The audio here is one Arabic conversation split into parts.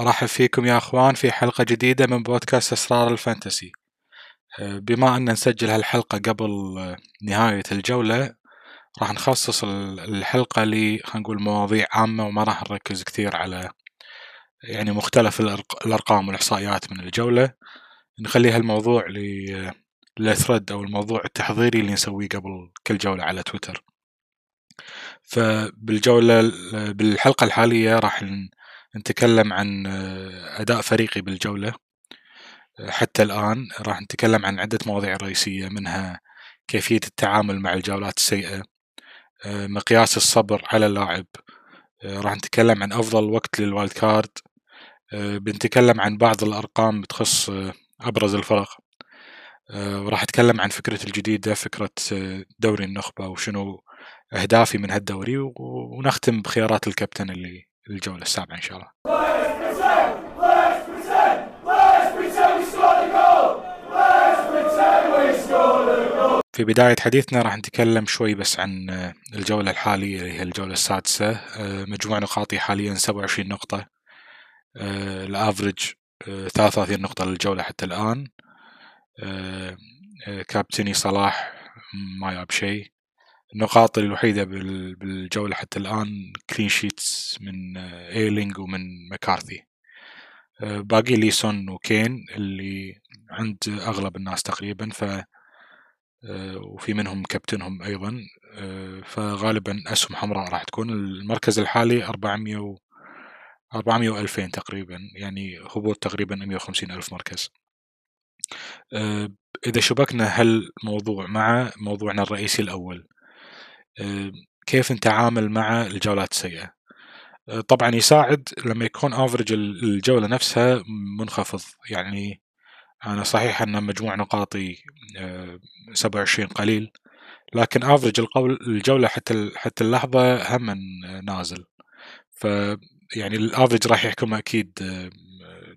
أرحب فيكم يا أخوان في حلقة جديدة من بودكاست أسرار الفانتسي. أه، بما أن نسجل هالحلقة قبل أه، نهاية الجولة راح نخصص الحلقة ل نقول مواضيع عامة وما راح نركز كثير على يعني مختلف الأرقام والإحصائيات من الجولة. نخلي هالموضوع للثرد أو الموضوع التحضيري اللي نسويه قبل كل جولة على تويتر. فبالجولة بالحلقة الحالية راح نتكلم عن آه، أداء فريقي بالجولة. آه، حتى الآن راح نتكلم عن عدة مواضيع رئيسية منها كيفية التعامل مع الجولات السيئة آه، مقياس الصبر على اللاعب. راح نتكلم عن أفضل وقت لل wildcard. بنتكلم عن بعض الأرقام بتخص أبرز الفرق. وراح أتكلم عن فكرة الجديدة فكرة دوري النخبة وشنو أهدافي من هالدوري ونختم بخيارات الكابتن اللي الجولة السابعة إن شاء الله. في بداية حديثنا راح نتكلم شوي بس عن الجولة الحالية اللي هي الجولة السادسة. مجموع نقاطي حاليا 27 نقطة. الافرج 33 نقطة للجولة حتى الآن. كابتني صلاح ما جاب شيء. النقاط الوحيدة بالجولة حتى الآن clean sheets من ايلينج ومن مكارثي آه، باقي لي سون وكين اللي عند أغلب الناس تقريبا ف آه، وفي منهم كابتنهم أيضا. آه، فغالبا أسهم حمراء راح تكون. المركز الحالي 400 و 400 و2000 تقريبا يعني هبوط تقريبا 150 ألف مركز. إذا شبكنا هالموضوع مع موضوعنا الرئيسي الأول. كيف نتعامل مع الجولات السيئة؟ أه، طبعا يساعد لما يكون افرج الجولة نفسها منخفض. يعني أنا صحيح أن مجموع نقاطي 27 أه، قليل لكن افرج القول الجولة حتى حتى اللحظة هم نازل. ف يعني الافرج راح يحكم أكيد أه،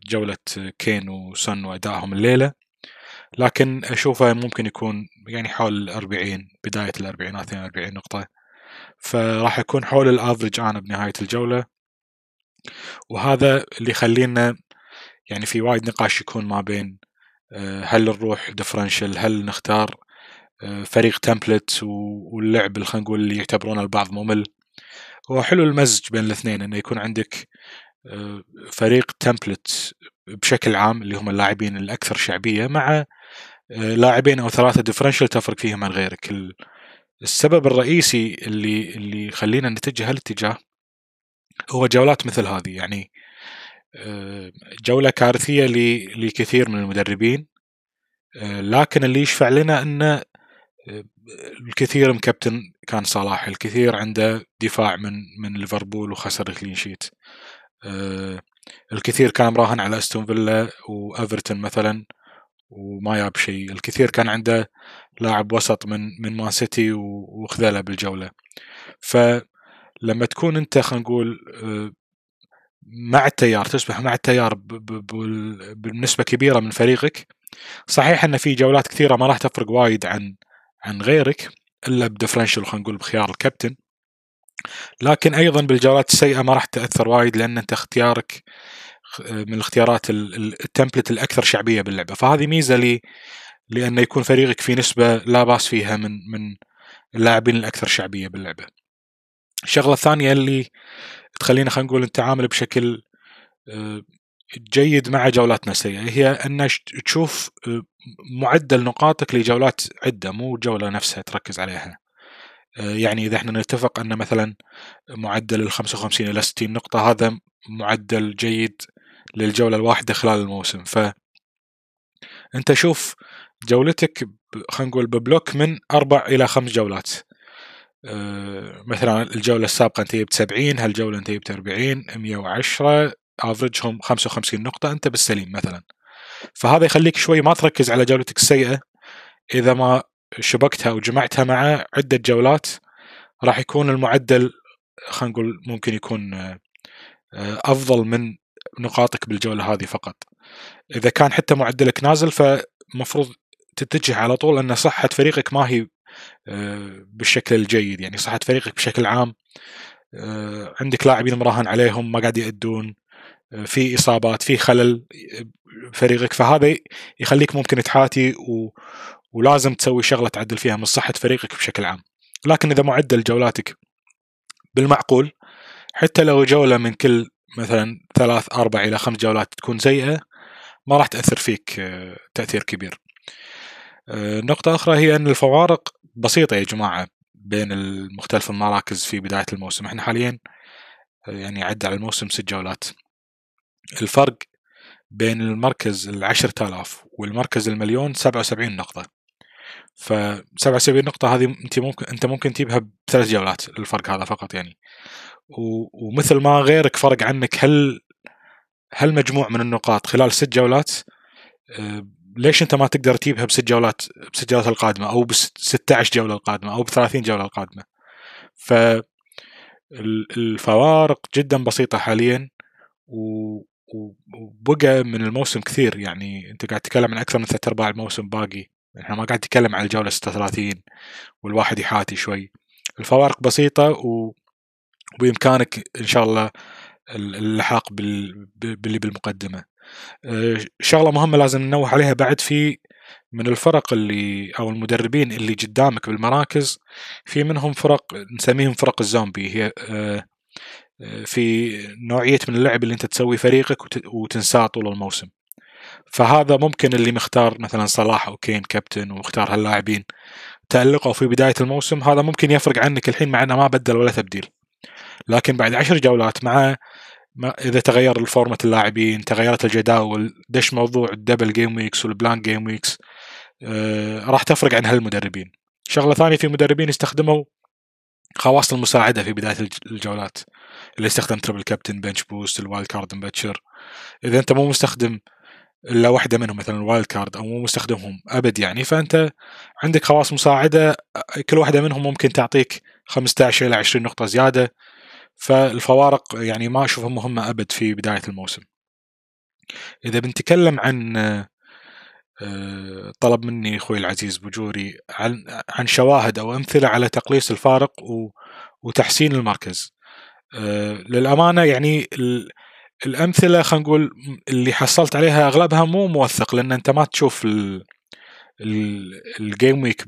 جولة كين وسون وأدائهم الليلة. لكن أشوفه ممكن يكون يعني حول الأربعين بداية الأربعينات 42 نقطة. فراح يكون حول ال average أنا بنهاية الجولة. وهذا اللي يخلينا يعني في وايد نقاش يكون ما بين آه، هل نروح differential هل نختار آه، فريق template واللعب خلينا نقول اللي يعتبرونه البعض ممل. هو حلو المزج بين الاثنين إنه يكون عندك آه، فريق تمبلت بشكل عام اللي هم اللاعبين الأكثر شعبية مع لاعبين أو ثلاثة ديفرنشل تفرق فيهم عن غيرك. السبب الرئيسي اللي اللي يخلينا نتجه هالاتجاه هو جولات مثل هذه. يعني جولة كارثية لكثير من المدربين لكن اللي يشفع لنا أن الكثير مكابتن كان صلاح الكثير عنده دفاع من من ليفربول وخسر clean sheet. الكثير كان مراهن على أستون فيلا وايفرتون مثلا وما جاب شيء. الكثير كان عنده لاعب وسط من من مان سيتي وخذله بالجولة. فلما تكون أنت خلينا نقول آه، مع التيار تسبح مع التيار بنسبة كبيرة من فريقك صحيح أن في جولات كثيرة ما راح تفرق وايد عن عن غيرك إلا بدفرنشل خلينا نقول بخيار الكابتن. لكن أيضا بالجولات السيئة ما راح تأثر وايد لأن أنت اختيارك من الاختيارات التمبلت الأكثر شعبية باللعبة فهذه ميزة لي لأنه يكون فريقك في نسبة لا بأس فيها من من اللاعبين الأكثر شعبية باللعبة. الشغلة الثانية اللي تخلينا خلينا نقول نتعامل بشكل آه، جيد مع جولاتنا السيئة هي أن تشوف آه، معدل نقاطك لجولات عدة مو جولة نفسها تركز عليها. آه، يعني إذا إحنا نتفق أن مثلا معدل ال 55 إلى 60 نقطة هذا معدل جيد للجولة الواحدة خلال الموسم. ف أنت شوف جولتك خلينا نقول ببلوك من أربع إلى خمس جولات. أه مثلا الجولة السابقة انت جبت 70 هالجولة انت جبت 40 110 افرجهم 55 نقطة أنت بالسليم مثلا. فهذا يخليك شوي ما تركز على جولتك السيئة إذا ما شبكتها وجمعتها مع عدة جولات راح يكون المعدل خلينا نقول ممكن يكون آه، أفضل من نقاطك بالجولة هذه فقط. إذا كان حتى معدلك نازل فمفروض تتجه على طول ان صحة فريقك ما هي آه، بالشكل الجيد. يعني صحة فريقك بشكل عام آه، عندك لاعبين مراهن عليهم ما قاعد يأدون في إصابات في خلل فريقك. فهذا يخليك ممكن تحاتي و... ولازم تسوي شغلة تعدل فيها من صحة فريقك بشكل عام لكن إذا معدل جولاتك بالمعقول حتى لو جولة من كل مثلا ثلاث أربع إلى خمس جولات تكون سيئة ما راح تأثر فيك آه، تأثير كبير. آه، نقطة أخرى هي إن الفوارق بسيطة يا جماعة بين المختلف المراكز في بداية الموسم، إحنا حاليا آه، يعني عدى على الموسم ست جولات. الفرق بين المركز العشرة آلاف والمركز المليون سبعة وسبعين نقطة ف 77 نقطة هذه أنت ممكن أنت ممكن تجيبها بثلاث جولات الفرق هذا فقط يعني. ومثل ما غيرك فرق عنك هل هل مجموع من النقاط خلال ست جولات؟ آه، ليش أنت ما تقدر تجيبها بست جولات بست جولات القادمة أو ب 16 جولة القادمة أو ب 30 جولة القادمة؟ ف الفوارق جدا بسيطة حاليا وبقى من الموسم كثير يعني. أنت قاعد تتكلم عن أكثر من ثلاث أرباع الموسم باقي. إحنا ما قاعد نتكلم عن الجولة 36 والواحد يحاتي شوي. الفوارق بسيطة و... وبإمكانك إن شاء الله اللحاق بال... باللي بالمقدمة. آه، شغلة مهمة لازم ننوه عليها بعد في من الفرق اللي أو المدربين اللي قدامك بالمراكز في منهم فرق نسميهم فرق الزومبي. هي آه، آه، في نوعية من اللعب اللي أنت تسوي فريقك وتنساه طول الموسم. فهذا ممكن اللي مختار مثلا صلاح أو كين كابتن ومختار هاللاعبين. تألقوا في بداية الموسم هذا ممكن يفرق عنك الحين مع إنه ما بدل ولا تبديل. لكن بعد عشر جولات مع ما إذا تغير الفورمة اللاعبين تغيرت الجداول دش موضوع ال double game weeks وال blank game weeks آه راح تفرق عن هالمدربين. شغلة ثانية في مدربين استخدموا خواص المساعدة في بداية الجولات اللي استخدم triple captain bench boost ال wild card مبتشر إذا أنت مو مستخدم إلا واحدة منهم مثلا ال wild card أو مو مستخدمهم أبد يعني. فأنت عندك خواص مساعدة كل واحدة منهم ممكن تعطيك 15 إلى 20 نقطة زيادة. فالفوارق يعني ما أشوفها مهمة أبد في بداية الموسم. إذا بنتكلم عن آه، طلب مني أخوي العزيز بجوري عن عن شواهد أو أمثلة على تقليص الفارق وتحسين المركز. آه، للأمانة يعني الأمثلة خلينا نقول اللي حصلت عليها أغلبها مو موثق لأن أنت ما تشوف ال game week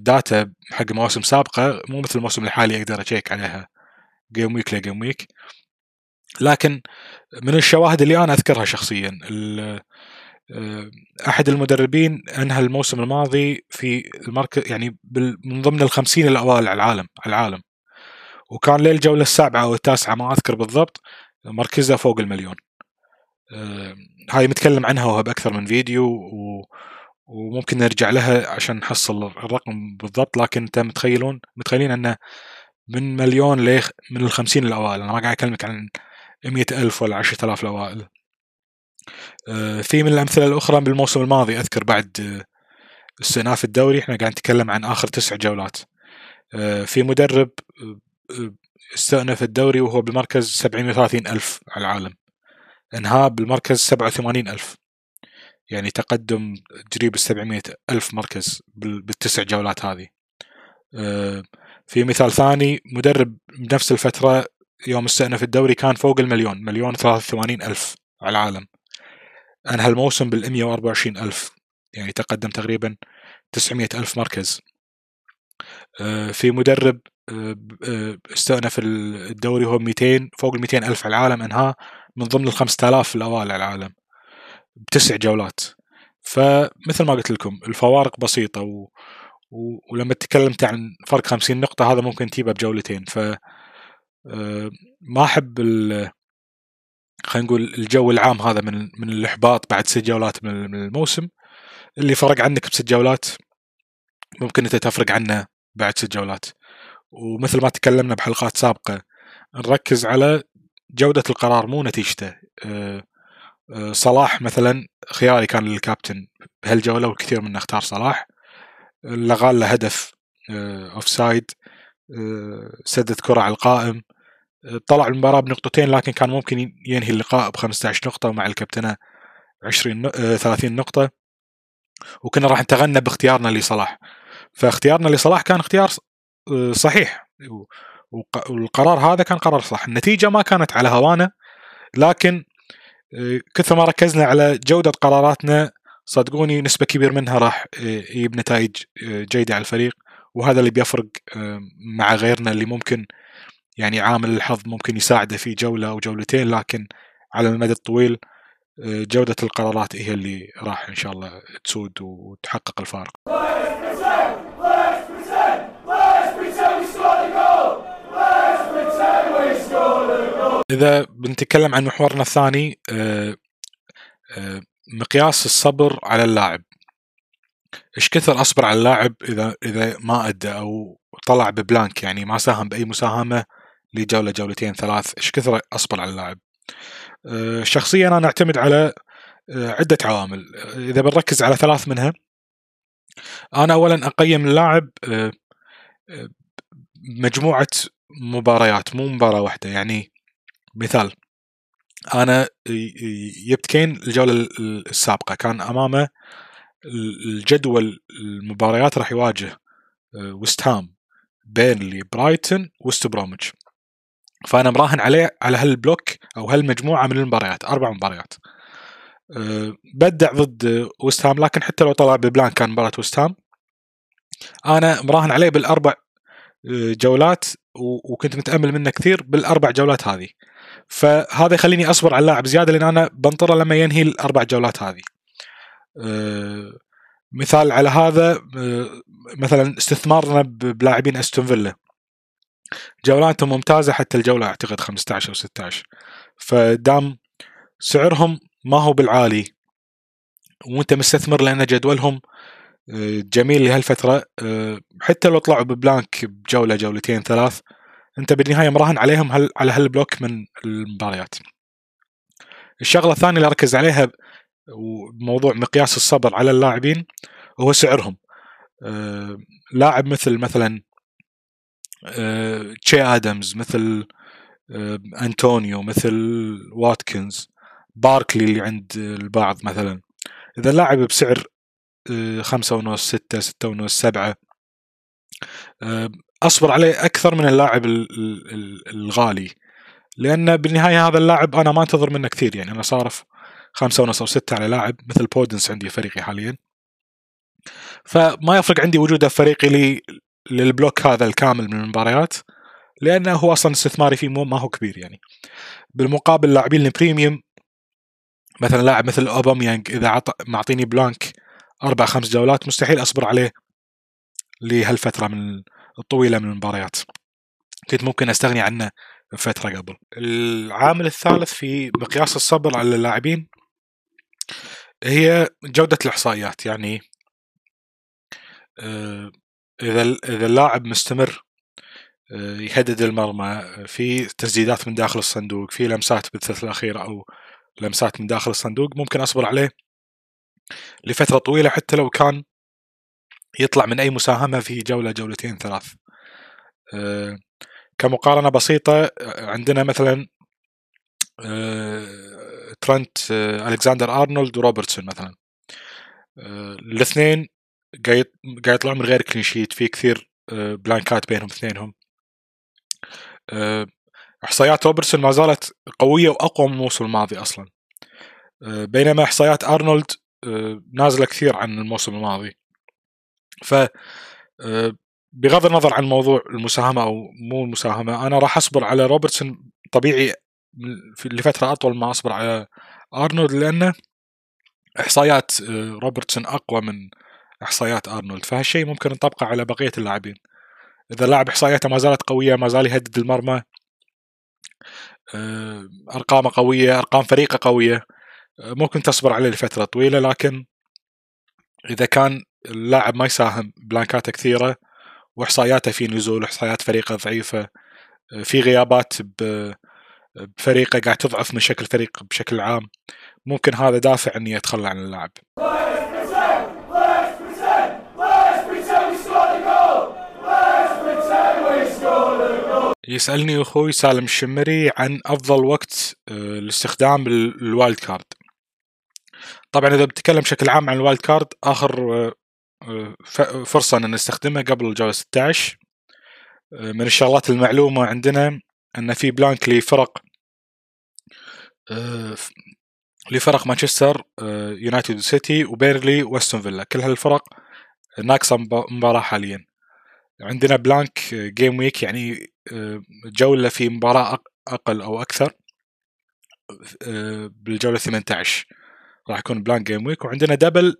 data حق مواسم سابقة مو مثل الموسم الحالي أقدر أشيك عليها game week ل game week لكن من الشواهد اللي أنا أذكرها شخصيا آه، أحد المدربين أنهى الموسم الماضي في المركز يعني من ضمن الخمسين الأوائل على العالم على العالم. وكان للجوله السابعة أو التاسعة ما أذكر بالضبط. مركزه فوق المليون. آه، هاي متكلم عنها وهو باكثر من فيديو و وممكن نرجع لها عشان نحصل الرقم بالضبط لكن أنت متخيلون؟ متخيلين أنه من مليون ل من الخمسين الأوائل. أنا ما قاعد أكلمك عن مئة ألف ولا عشرة آلاف الأوائل. آه، في من الأمثلة الأخرى بالموسم الماضي أذكر بعد آه، استئناف الدوري إحنا قاعد نتكلم عن آخر تسع جولات. في مدرب استأنف الدوري وهو بالمركز 730 ألف على العالم. انهاه بالمركز 87 ألف. يعني تقدم قريب ال 700 ألف مركز بالتسع جولات هذه. آه، في مثال ثاني مدرب بنفس الفترة يوم استأنف الدوري كان فوق المليون مليون 83 ألف على العالم. أنهى الموسم بال 124 ألف يعني تقدم تقريبا 900 ألف مركز. آه، في مدرب استأنف الدوري هو 200 فوق ال 200 ألف على العالم أنهاه من ضمن ال 5000 الأوائل على العالم بتسع جولات. فمثل ما قلت لكم الفوارق بسيطة و... و... ولما تكلمت عن فرق 50 نقطة هذا ممكن تجيبه بجولتين. ف ما أحب ال... خلينا نقول الجو العام هذا من من الإحباط بعد ست جولات من الموسم. اللي فرق عنك بست جولات ممكن أنت تفرق عنه بعد ست جولات. ومثل ما تكلمنا بحلقات سابقة نركز على جودة القرار مو نتيجته. أه، أه، صلاح مثلا خياري كان للكابتن بهالجولة والكثير منا اختار صلاح. لغى له هدف offside سدد كرة على القائم. طلع المباراة بنقطتين لكن كان ممكن ينهي اللقاء ب 15 نقطة ومع الكابتنة 20 30 نقطة. وكنا راح نتغنى باختيارنا لصلاح. فاختيارنا لصلاح كان اختيار آه، صحيح. والقرار هذا كان قرار صح. النتيجة ما كانت على هوانا لكن كثر ما ركزنا على جودة قراراتنا صدقوني نسبة كبير منها راح يجيب نتائج جيدة على الفريق. وهذا اللي بيفرق مع غيرنا اللي ممكن يعني عامل الحظ ممكن يساعده في جولة أو جولتين لكن على المدى الطويل جودة القرارات هي اللي راح إن شاء الله تسود وتحقق الفارق. إذا بنتكلم عن محورنا الثاني آه، آه، مقياس الصبر على اللاعب. إيش كثر أصبر على اللاعب إذا إذا ما أدى أو طلع ببلانك يعني ما ساهم بأي مساهمة لجولة جولتين ثلاث إيش كثر أصبر على اللاعب؟ آه، شخصيا أنا أعتمد على عدة عوامل. إذا بنركز على ثلاث منها أنا اولا أقيم اللاعب مجموعة مباريات مو مباراة واحدة يعني مثال أنا جبت كين الجولة السابقة كان أمامه الجدول المباريات راح يواجه آه، وست هام بيرنلي برايتون وست برومج فأنا مراهن عليه على هال block أو هالمجموعة من المباريات أربع مباريات. أه بدع ضد وست هام لكن حتى لو طلع ب blank كان مباراة وست هام أنا مراهن عليه بالأربع آه، جولات وكنت متأمل منه كثير بالأربع جولات هذه. فهذا يخليني أصبر على اللاعب زيادة لأن أنا بنطره لما ينهي الأربع جولات هذه. أه مثال على هذا أه مثلا استثمارنا بلاعبين أستون فيلا. جولاتهم ممتازة حتى الجولة أعتقد 15 أو 16 فدام سعرهم ما هو بالعالي. وأنت مستثمر لأن جدولهم آه، جميل لهالفترة. آه، حتى لو طلعوا ببلانك بجولة جولتين ثلاث أنت بالنهاية مراهن عليهم هل على هالبلوك من المباريات. الشغلة الثانية اللي أركز عليها وموضوع مقياس الصبر على اللاعبين هو سعرهم. آه لاعب مثل مثلا آه تشي آدمز مثل آه انطونيو مثل واتكنز باركلي اللي عند البعض مثلا. إذا اللاعب بسعر آه خمسة ونص ستة ستة ونص سبعة آه، أصبر عليه أكثر من اللاعب الغالي. لأن بالنهاية هذا اللاعب أنا ما أنتظر منه كثير. يعني أنا صارف خمسة ونص أو ستة على لاعب مثل بودنس عندي فريقي حاليا. فما يفرق عندي وجوده في فريقي لي لل block هذا الكامل من المباريات لأنه هو أصلا استثماري فيه ما هو كبير يعني. بالمقابل اللاعبين ال premium مثلا لاعب مثل أوباميانج إذا عط... معطيني blank أربع خمس جولات مستحيل أصبر عليه لهالفترة من الطويلة من المباريات. كنت ممكن أستغني عنه فترة قبل. العامل الثالث في مقياس الصبر على اللاعبين هي جودة الإحصائيات. يعني آه، إذا إذا اللاعب مستمر آه، يهدد المرمى في تسديدات من داخل الصندوق في لمسات بالثلث الأخير أو لمسات من داخل الصندوق ممكن أصبر عليه لفترة طويلة حتى لو كان يطلع من أي مساهمة في جولة جولتين ثلاث. آه، كمقارنة بسيطة عندنا مثلا آه، ترنت آه، ألكسندر أرنولد وروبرتسون مثلا. الاثنين قاعد قاعد يطلعون من غير clean sheet في كثير blank ات بينهم اثنينهم. إحصائيات روبرتسون ما زالت قوية وأقوى من الموسم الماضي أصلا. بينما إحصائيات أرنولد نازلة كثير عن الموسم الماضي. ف آه، بغض النظر عن موضوع المساهمة أو مو المساهمة أنا راح أصبر على روبرتسون طبيعي لفترة أطول ما أصبر على أرنولد لأنه إحصائيات آه، روبرتسون أقوى من إحصائيات أرنولد فهالشيء ممكن نطبقه على بقية اللاعبين. إذا اللاعب إحصائياته ما زالت قوية ما زال يهدد المرمى آه، أرقامه قوية أرقام فريقه قوية ممكن تصبر عليه لفترة طويلة لكن إذا كان اللاعب ما يساهم بلانكاته كثيرة وإحصائياته في نزول وإحصائيات فريقه ضعيفة. في غيابات بفريقه قاعد تضعف من شكل فريق بشكل عام. ممكن هذا دافع إني يتخلى عن اللاعب. يسألني أخوي سالم الشمري عن أفضل وقت آه، لاستخدام ال wild card. طبعا إذا بتكلم بشكل عام عن ال wild card آخر آه، فرصة أن نستخدمها قبل الجولة 16 من الشغلات المعلومة عندنا أن في blank لفرق آه، لفرق مانشستر آه، يونايتد سيتي وبيرنلي وأستون فيلا. كل هالفرق ناقصة مباراة حاليا. عندنا blank game week يعني جولة في مباراة أقل أو أكثر بالجولة 18 راح يكون blank game week وعندنا double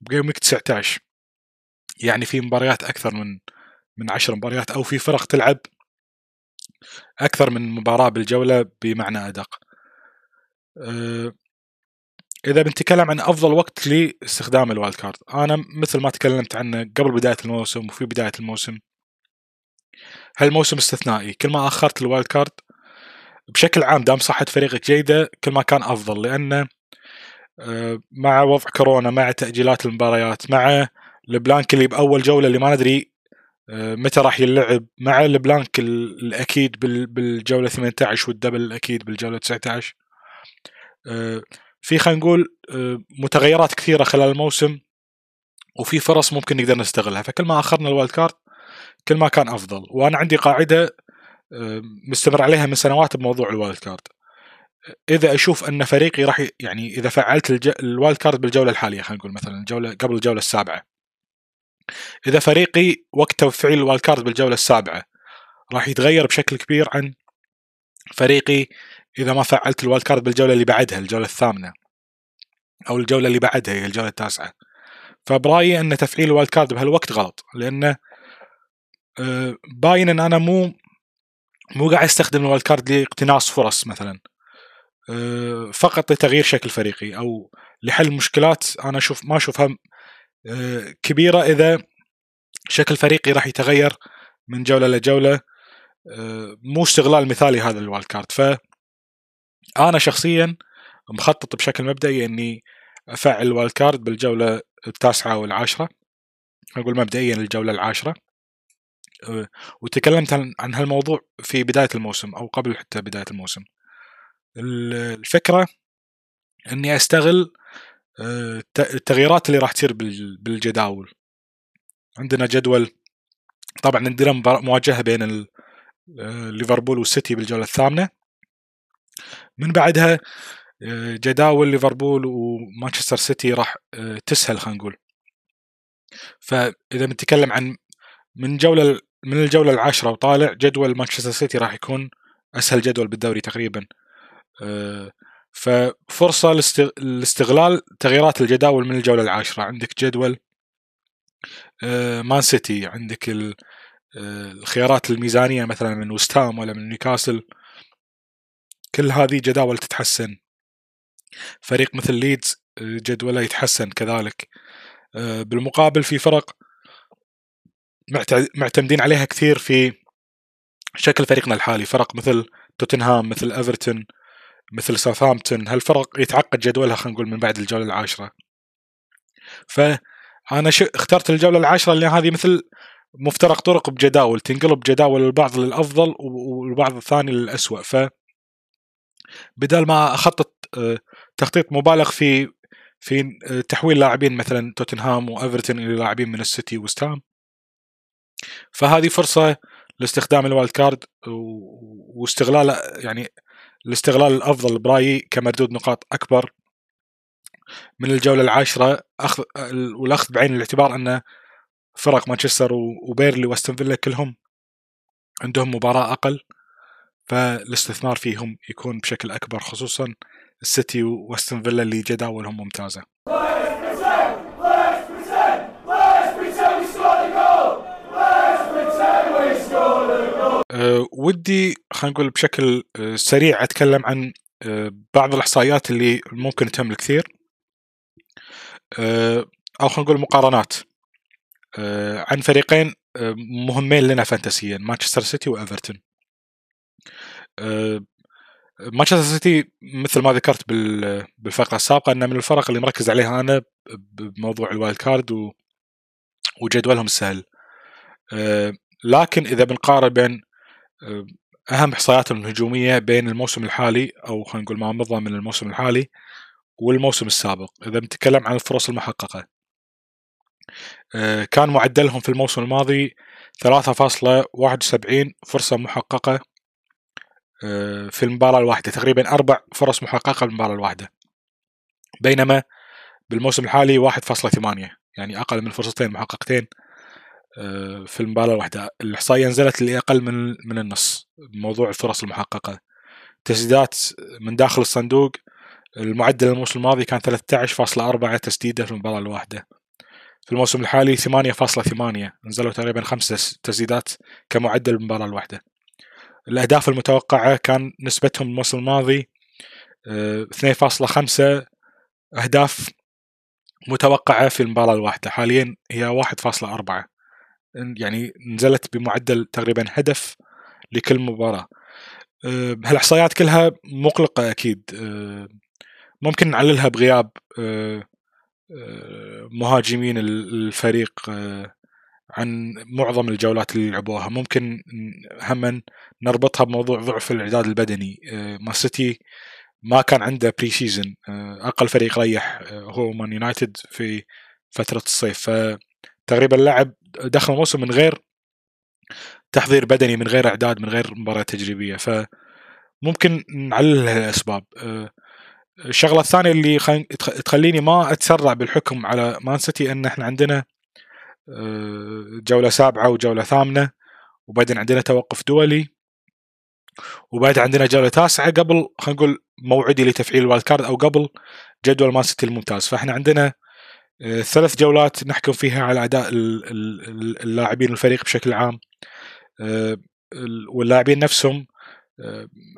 بال game week 19 يعني في مباريات أكثر من من 10 مباريات أو في فرق تلعب أكثر من مباراة بالجولة بمعنى أدق. أه، إذا بنتكلم عن أفضل وقت لاستخدام ال wild card أنا مثل ما تكلمت عنه قبل بداية الموسم وفي بداية الموسم هالموسم استثنائي؟ كل ما أخرت ال wild card بشكل عام دام صحة فريقك جيدة كل ما كان أفضل لأنه مع وضع كورونا مع تأجيلات المباريات مع ال blank اللي بأول جولة اللي ما ندري أه، متى راح يلعب مع ال blank الأكيد بالجولة 18 وال double الأكيد بالجولة 19 آه، في خلينا نقول آه، متغيرات كثيرة خلال الموسم وفي فرص ممكن نقدر نستغلها. فكل ما اخرنا الوايلد كارد كل ما كان أفضل. وأنا عندي قاعدة آه، مستمر عليها من سنوات بموضوع ال wild card. إذا أشوف أن فريقي راح يعني إذا فعلت الج... ال wild card بالجولة الحالية خلينا نقول مثلا الجولة قبل الجولة السابعة. إذا فريقي وقت تفعيل ال wild card بالجولة السابعة راح يتغير بشكل كبير عن فريقي إذا ما فعلت ال wild card بالجولة اللي بعدها الجولة الثامنة أو الجولة اللي بعدها هي الجولة التاسعة. فبرأيي أن تفعيل ال wild card بهالوقت غلط لأنه آه، باين أن أنا مو مو قاعد أستخدم ال wild card لإقتناص فرص مثلا. فقط لتغيير شكل فريقي أو لحل مشكلات أنا أشوف ما أشوفها آه، كبيرة إذا شكل فريقي راح يتغير من جولة لجوله مو استغلال مثالي هذا ال wild card. ف أنا شخصيا مخطط بشكل مبدئي إني أفعل ال wild card بالجولة التاسعة والعاشرة. أقول مبدئيا الجولة العاشرة. وتكلمت عن هالموضوع في بداية الموسم أو قبل حتى بداية الموسم. الفكرة إني أستغل أه، التغييرات اللي راح تصير بالجداول. عندنا جدول طبعا عندنا مواجهة بين أه، ليفربول والسيتي بالجولة الثامنة. من بعدها آه، جداول ليفربول ومانشستر سيتي راح آه، تسهل خلينا نقول. فإذا بنتكلم عن من جولة من الجولة العاشرة وطالع جدول مانشستر سيتي راح يكون أسهل جدول بالدوري تقريبا. آه، ففرصة لاستغلال تغييرات الجداول من الجولة العاشرة. عندك جدول مان سيتي عندك الخيارات الميزانية مثلا من وستهام ولا من نيوكاسل. كل هذه جداول تتحسن. فريق مثل ليدز جدوله يتحسن كذلك. آه، بالمقابل في فرق معتمدين عليها كثير في شكل فريقنا الحالي. فرق مثل توتنهام مثل إيفرتون مثل ساوثهامبتون هالفرق يتعقد جدولها خلينا نقول من بعد الجولة العاشرة. فأنا ش... اخترت الجولة العاشرة لأن هذه مثل مفترق طرق بجداول تنقلب جداول البعض للأفضل والبعض الثاني للاسوء ف بدل ما أخطط آه، تخطيط مبالغ في في آه، تحويل لاعبين مثلا توتنهام وايفرتون إلى لاعبين من السيتي وستهام فهذه فرصة لاستخدام ال wild card واستغلال يعني الاستغلال الأفضل برايي كمردود نقاط أكبر من الجولة العاشرة أخذ والأخذ بعين الاعتبار أن فرق مانشستر وبيرنلي وأستون فيلا كلهم عندهم مباراة أقل فالاستثمار فيهم يكون بشكل أكبر خصوصا السيتي وأستون فيلا اللي جداولهم ممتازة. ودي خلينا نقول بشكل أه سريع أتكلم عن أه بعض الإحصائيات اللي ممكن تهم الكثير أو خلينا نقول مقارنات. عن فريقين مهمين لنا fantasy يا مانشستر سيتي وأيفرتون. مانشستر سيتي مثل ما ذكرت بالفقرة السابقة أنه من الفرق اللي مركز عليها أنا بموضوع ال wild card وجدولهم السهل. لكن إذا بنقارن بين أهم إحصائياتهم الهجومية بين الموسم الحالي أو خلينا نقول ما مضى من الموسم الحالي والموسم السابق. إذا بنتكلم عن الفرص المحققة. أه، كان معدلهم في الموسم الماضي 3.71 فرصة محققة في المباراة الواحدة. تقريبا أربع فرص محققة بالمباراة الواحدة. بينما بالموسم الحالي 1.8 يعني أقل من فرصتين محققتين في المباراة الواحدة الإحصائية نزلت لأقل من من النص موضوع الفرص المحققة. تسديدات من داخل الصندوق المعدل الموسم الماضي كان 13.4 تسديدة في المباراة الواحدة في الموسم الحالي 8.8 نزلوا تقريبا خمس تسديدات كمعدل المباراة الواحدة الأهداف المتوقعة كان نسبتهم الموسم الماضي 2.5 آه، أهداف متوقعة في المباراة الواحدة حاليا هي 1.4 يعني نزلت بمعدل تقريبا هدف لكل مباراة. آه، هالإحصائيات كلها مقلقة أكيد. آه، ممكن نعللها بغياب مهاجمين الفريق عن معظم الجولات اللي لعبوها. ممكن هم نربطها بموضوع ضعف الإعداد البدني. مان سيتي ما كان عنده pre-season أقل فريق ريح هو مان يونايتد في فترة الصيف. فتقريبا لعب دخل الموسم من غير تحضير بدني من غير إعداد من غير مباراة تجريبية. فممكن نعلل الاسباب الشغلة الثانية اللي تخليني ما أتسرع بالحكم على مان سيتي إن إحنا عندنا آه، جولة سابعة وجولة ثامنة وبعدين عندنا توقف دولي وبعد عندنا جولة تاسعة قبل خلينا نقول موعدي لتفعيل ال wild card أو قبل جدول مان سيتي الممتاز. فإحنا عندنا ثلاث جولات نحكم فيها على أداء اللاعبين الفريق بشكل عام. آه، واللاعبين نفسهم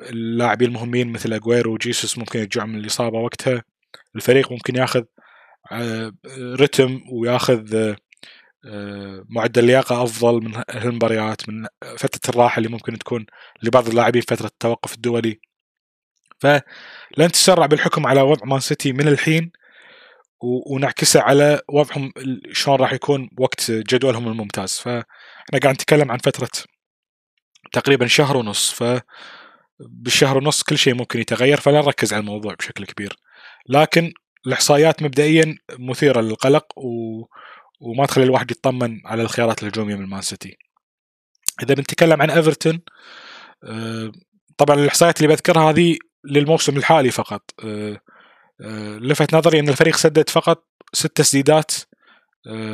اللاعبين المهمين مثل أجويرو وجيسوس ممكن يرجعوا من الإصابة وقتها. الفريق ممكن ياخذ رتم وياخذ معدل لياقة أفضل من هالمباريات من فترة الراحة اللي ممكن تكون لبعض اللاعبين فترة التوقف الدولي. فلن تسرع بالحكم على وضع مان سيتي من الحين. ونعكسه على وضعهم شلون راح يكون وقت جدولهم الممتاز. فاحنا قاعد نتكلم عن فترة تقريبا شهر ونص ف بالشهر ونص كل شيء ممكن يتغير فلا نركز على الموضوع بشكل كبير. لكن الإحصائيات مبدئيا مثيرة للقلق و... وما تخلي الواحد يطمن على الخيارات الهجوميه من مان سيتي. إذا بنتكلم عن إيفرتون آه، طبعا الإحصائيات اللي بذكرها هذه للموسم الحالي فقط. آه، لفت نظري أن الفريق سدد فقط ست تسديدات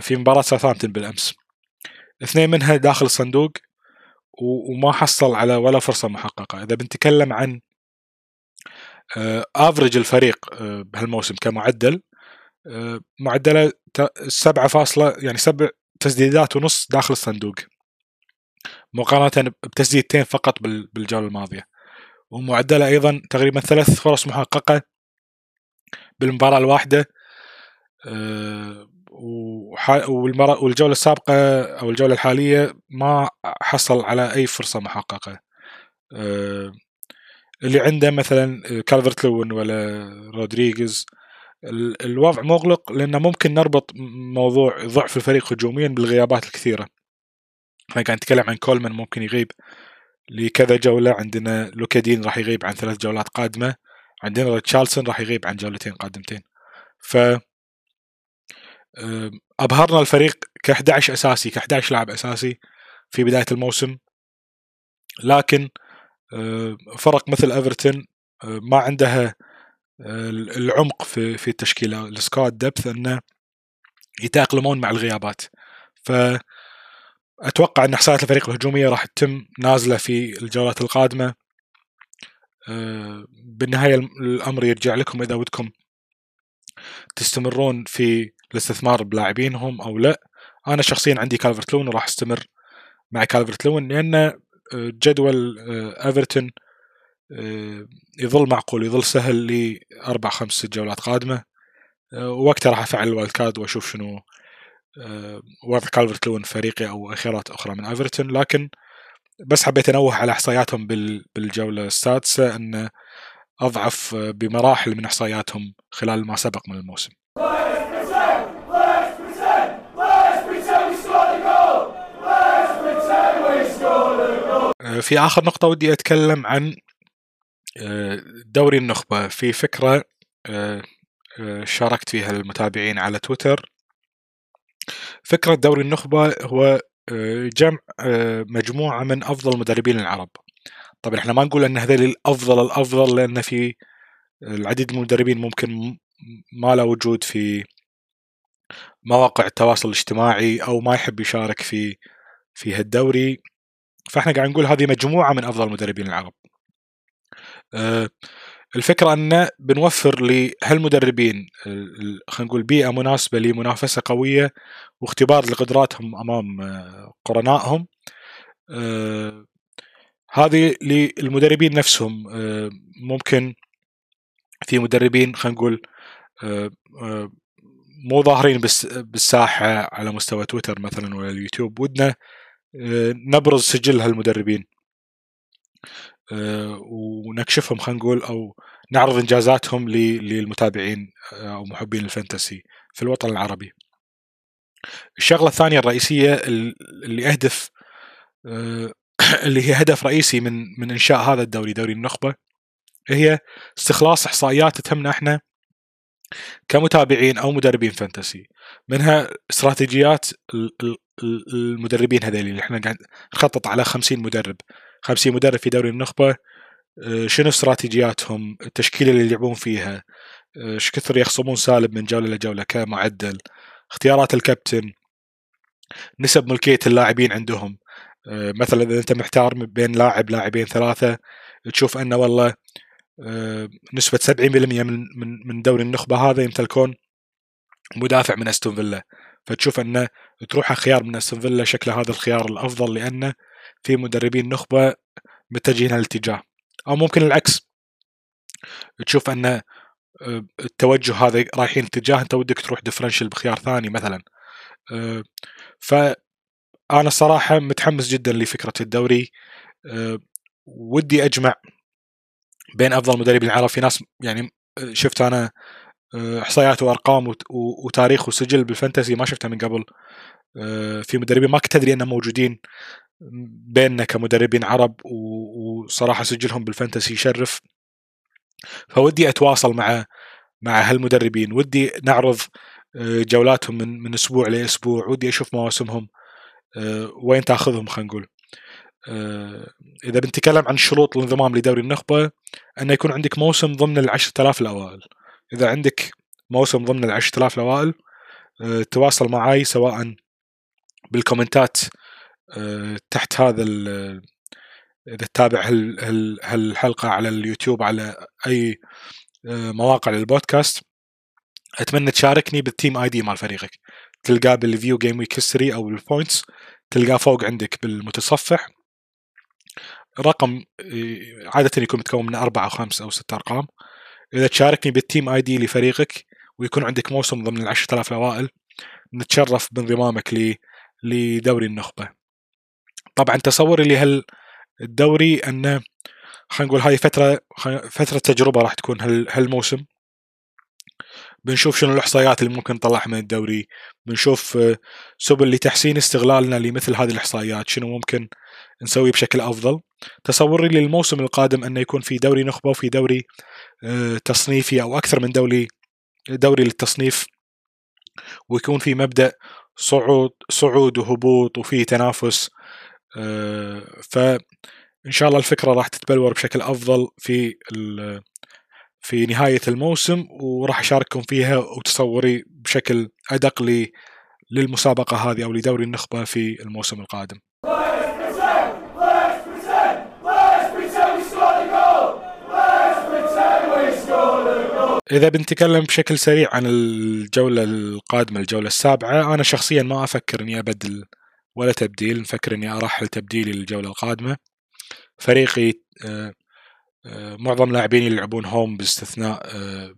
في مباراة ساوثهامبتون بالأمس. اثنين منها داخل الصندوق وما حصل على ولا فرصة محققة. إذا بنتكلم عن افرج الفريق بهالموسم كمعدل معدلة سبعة فاصلة يعني سبع تسديدات ونص داخل الصندوق. مقارنة بتسديدتين فقط بالجولة الماضية. ومعدلة أيضا تقريبا ثلاث فرص محققة بالمباراة الواحدة والجولة السابقة أو الجولة الحالية ما حصل على أي فرصة محققة اللي عنده مثلا كالفرت لون ولا رودريغيز الوضع مغلق لأنه ممكن نربط موضوع ضعف الفريق هجوميا بالغيابات الكثيرة. إحنا قاعد نتكلم عن كولمان ممكن يغيب لكذا جولة عندنا لوكادين راح يغيب عن ثلاث جولات قادمة. عندنا ريتشارلسون راح يغيب عن جولتين قادمتين. ف أبهرنا الفريق ك 11 أساسي ك 11 لاعب أساسي في بداية الموسم. لكن فرق مثل إيفرتون ما عندها العمق في في التشكيلة. السكواد دبث أنه يتأقلمون مع الغيابات. ف أتوقع أن احصائيات الفريق الهجومية راح تتم نازلة في الجولات القادمة. آه، بالنهايه الأمر يرجع لكم إذا ودكم تستمرون في الاستثمار بلاعبينهم أو لا. أنا شخصيا عندي كالفرت لوين وراح أستمر مع كالفرت لوين لأن آه، جدول آه، ايفرتون آه، يظل معقول يظل سهل لأربع خمس جولات قادمة. آه، وقتها راح أفعل ال wild card وأشوف شنو آه، وضع كالفرت لوين فريقي أو خيارات أخرى من ايفرتون لكن بس حبيت أنوه على إحصائياتهم بالجولة السادسة أن أضعف بمراحل من إحصائياتهم خلال ما سبق من الموسم. في آخر نقطة ودي أتكلم عن دوري النخبة. في فكرة آه، آه، شاركت فيها المتابعين على تويتر. فكرة دوري النخبة هو آه، جمع مجموعة من أفضل المدربين العرب طبعا إحنا ما نقول إن هذول الأفضل الأفضل لأن في العديد من المدربين ممكن ما له وجود في مواقع التواصل الاجتماعي أو ما يحب يشارك في في هالدوري فإحنا قاعد نقول هذه مجموعة من أفضل المدربين العرب. الفكرة أن بنوفر لهالمدربين خلينا نقول بيئة مناسبة لمنافسة قوية واختبار لقدراتهم أمام آه، قرنائهم. أه هذه للمدربين نفسهم. أه ممكن في مدربين خلينا نقول مو ظاهرين بالساحة على مستوى تويتر مثلا ولا اليوتيوب. ودنا آه، نبرز سجل هالمدربين. آه، ونكشفهم خلينا نقول أو نعرض إنجازاتهم للمتابعين آه، أو محبين الفانتسي في الوطن العربي. الشغلة الثانية الرئيسية اللي أهدف اللي هي هدف رئيسي من من إنشاء هذا الدوري دوري النخبة هي استخلاص إحصائيات تهمنا إحنا كمتابعين أو مدربين فانتسي منها استراتيجيات المدربين هذول اللي إحنا قاعد نخطط على 50 مدرب 50 مدرب في دوري النخبة. آه، شنو استراتيجياتهم؟ التشكيلة اللي يلعبون فيها. آه، إيش كثر يخصمون سالب من جولة لجوله كمعدل اختيارات الكابتن. نسب ملكية اللاعبين عندهم. آه، مثلا إذا أنت محتار بين لاعب لاعبين ثلاثة تشوف أنه والله نسبة 70% من من من دوري النخبة هذا يمتلكون مدافع من أستون فيلا. فتشوف أنه تروح خيار من أستون فيلا شكله هذا الخيار الأفضل لأنه في مدربين نخبة متجهين الاتجاه أو ممكن العكس. تشوف أن آه، التوجه هذا رايحين اتجاه أنت ودك تروح ديفرنشل بخيار ثاني مثلا. آه، ف أنا الصراحه متحمس جدا لفكرة الدوري. آه، ودي أجمع بين أفضل مدربين. العرب في ناس يعني شفت أنا إحصائيات وأرقام وتاريخ وسجل بال fantasy ما شفتها من قبل. في مدربين ما كنت أدري أنهم موجودين. بيننا كمدربين عرب وصراحه سجلهم بال fantasy يشرف. فودي أتواصل مع مع هالمدربين. ودي نعرض آه، جولاتهم من من أسبوع لأسبوع. ودي أشوف مواسمهم وين تأخذهم خلينا نقول. إذا بنتكلم عن شروط الانضمام لدوري النخبة انه يكون عندك موسم ضمن ال 10000 الأوائل. إذا عندك موسم ضمن ال 10000 الأوائل تواصل معي سواء بالكومنتات تحت هذا إذا تتابع هالحلقة على اليوتيوب على أي أه مواقع للبودكاست أتمنى تشاركني بال team ID مال فريقك. تلقاه بال view gameweek history أو بال points تلقاه فوق عندك بالمتصفح. رقم آه، عادة يكون متكون من أربعة أو خمس أو ست أرقام. إذا تشاركني بال team ID لفريقك ويكون عندك موسم ضمن ال 10000 الأوائل نتشرف بانضمامك لدوري النخبة. طبعا تصوري لهال الدوري انه خلينا نقول هذه فترة فترة تجربة راح تكون هالموسم. بنشوف شنو الإحصائيات اللي ممكن نطلعها من الدوري. بنشوف سبل لتحسين استغلالنا لمثل هذه الإحصائيات شنو ممكن نسوي بشكل أفضل. تصوري للموسم القادم انه يكون في دوري نخبة وفي دوري آه، تصنيفي أو أكثر من دوري دوري للتصنيف. ويكون في مبدأ صعود صعود وهبوط وفي تنافس. فإن شاء الله الفكرة راح تتبلور بشكل أفضل في في نهاية الموسم وراح أشارككم فيها وتصوري بشكل أدق للمسابقة هذه أو لدوري النخبة في الموسم القادم. إذا بنتكلم بشكل سريع عن الجولة القادمة الجولة السابعة أنا شخصيا ما أفكر إني أبدل ولا تبديل. نفكر إني أرحل تبديلي للجولة القادمة. فريقي آه، آه، معظم لاعبين يلعبون هوم باستثناء آه،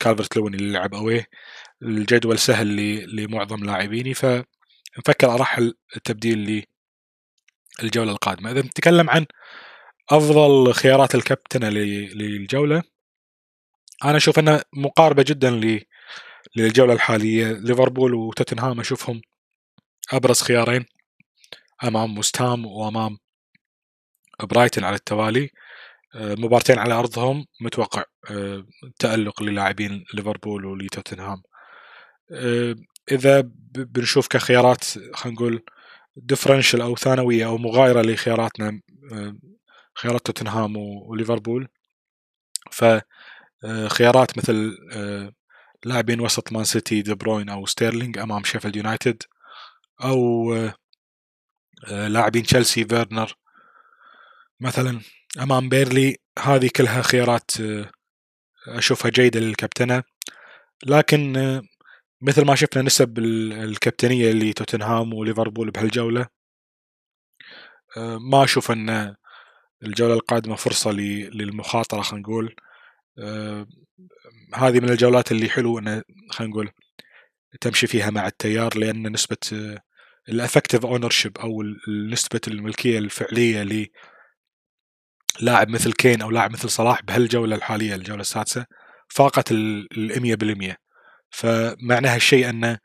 كالفرت لون اللي يلعب أويه الجدول سهل لمعظم لاعبيني. فنفكر أرحل التبديل للجولة القادمة. إذا نتكلم عن أفضل خيارات الكابتنة للجولة أنا أشوف أنها مقاربة جدا للجولة الحالية. ليفربول وتوتنهام أشوفهم أبرز خيارين. أمام مستام وأمام برايتن على التوالي. آه، مبارتين على أرضهم متوقع آه، تألق للاعبين ليفربول ولتوتنهام. آه، إذا بنشوف كخيارات خلينا نقول differential أو ثانوية أو مغايرة لخياراتنا خيارات توتنهام وليفربول فخيارات مثل لاعبين وسط مان سيتي دي بروين أو ستيرلينج أمام شيفيلد يونايتد أو لاعبين تشيلسي فيرنر مثلا أمام بيرلي. هذه كلها خيارات أشوفها جيدة للكابتنة. لكن مثل ما شفنا نسب الكابتنية لتوتنهام وليفربول بهالجولة ما أشوف أن الجولة القادمة فرصة للمخاطرة خلينا نقول. هذه من الجولات اللي حلو انه خلينا نقول تمشي فيها مع التيار لأن نسبة ال effective ownership أو نسبه الملكية الفعلية لاعب مثل كين أو لاعب مثل صلاح بهالجولة الحالية الجولة السادسة فاقت ال 100% فمعنى هالشيء أنه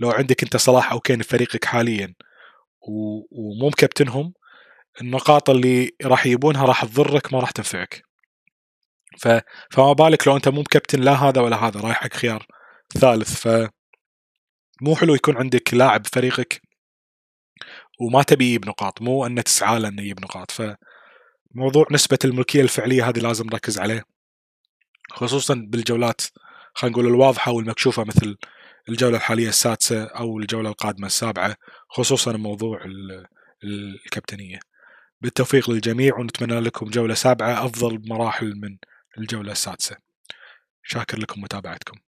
لو عندك أنت صلاح أو كين في فريقك حاليا ومو مكابتنهم النقاط اللي راح يجيبونها راح تضرك ما راح تنفعك. ف... فما بالك لو أنت مو مكابتن لا هذا ولا هذا رايح حق خيار ثالث. ف مو حلو يكون عندك لاعب فريقك وما تبي يجيب نقاط مو إنه تسعى له إنه يجيب نقاط. فموضوع نسبة الملكية الفعلية هذه لازم نركز عليه خصوصا بالجولات خلينا نقول الواضحة والمكشوفة مثل الجولة الحالية السادسة أو الجولة القادمة السابعة خصوصا موضوع الكابتنية. بالتوفيق للجميع ونتمنى لكم جولة سابعة أفضل بمراحل من الجولة السادسة. شاكر لكم متابعتكم.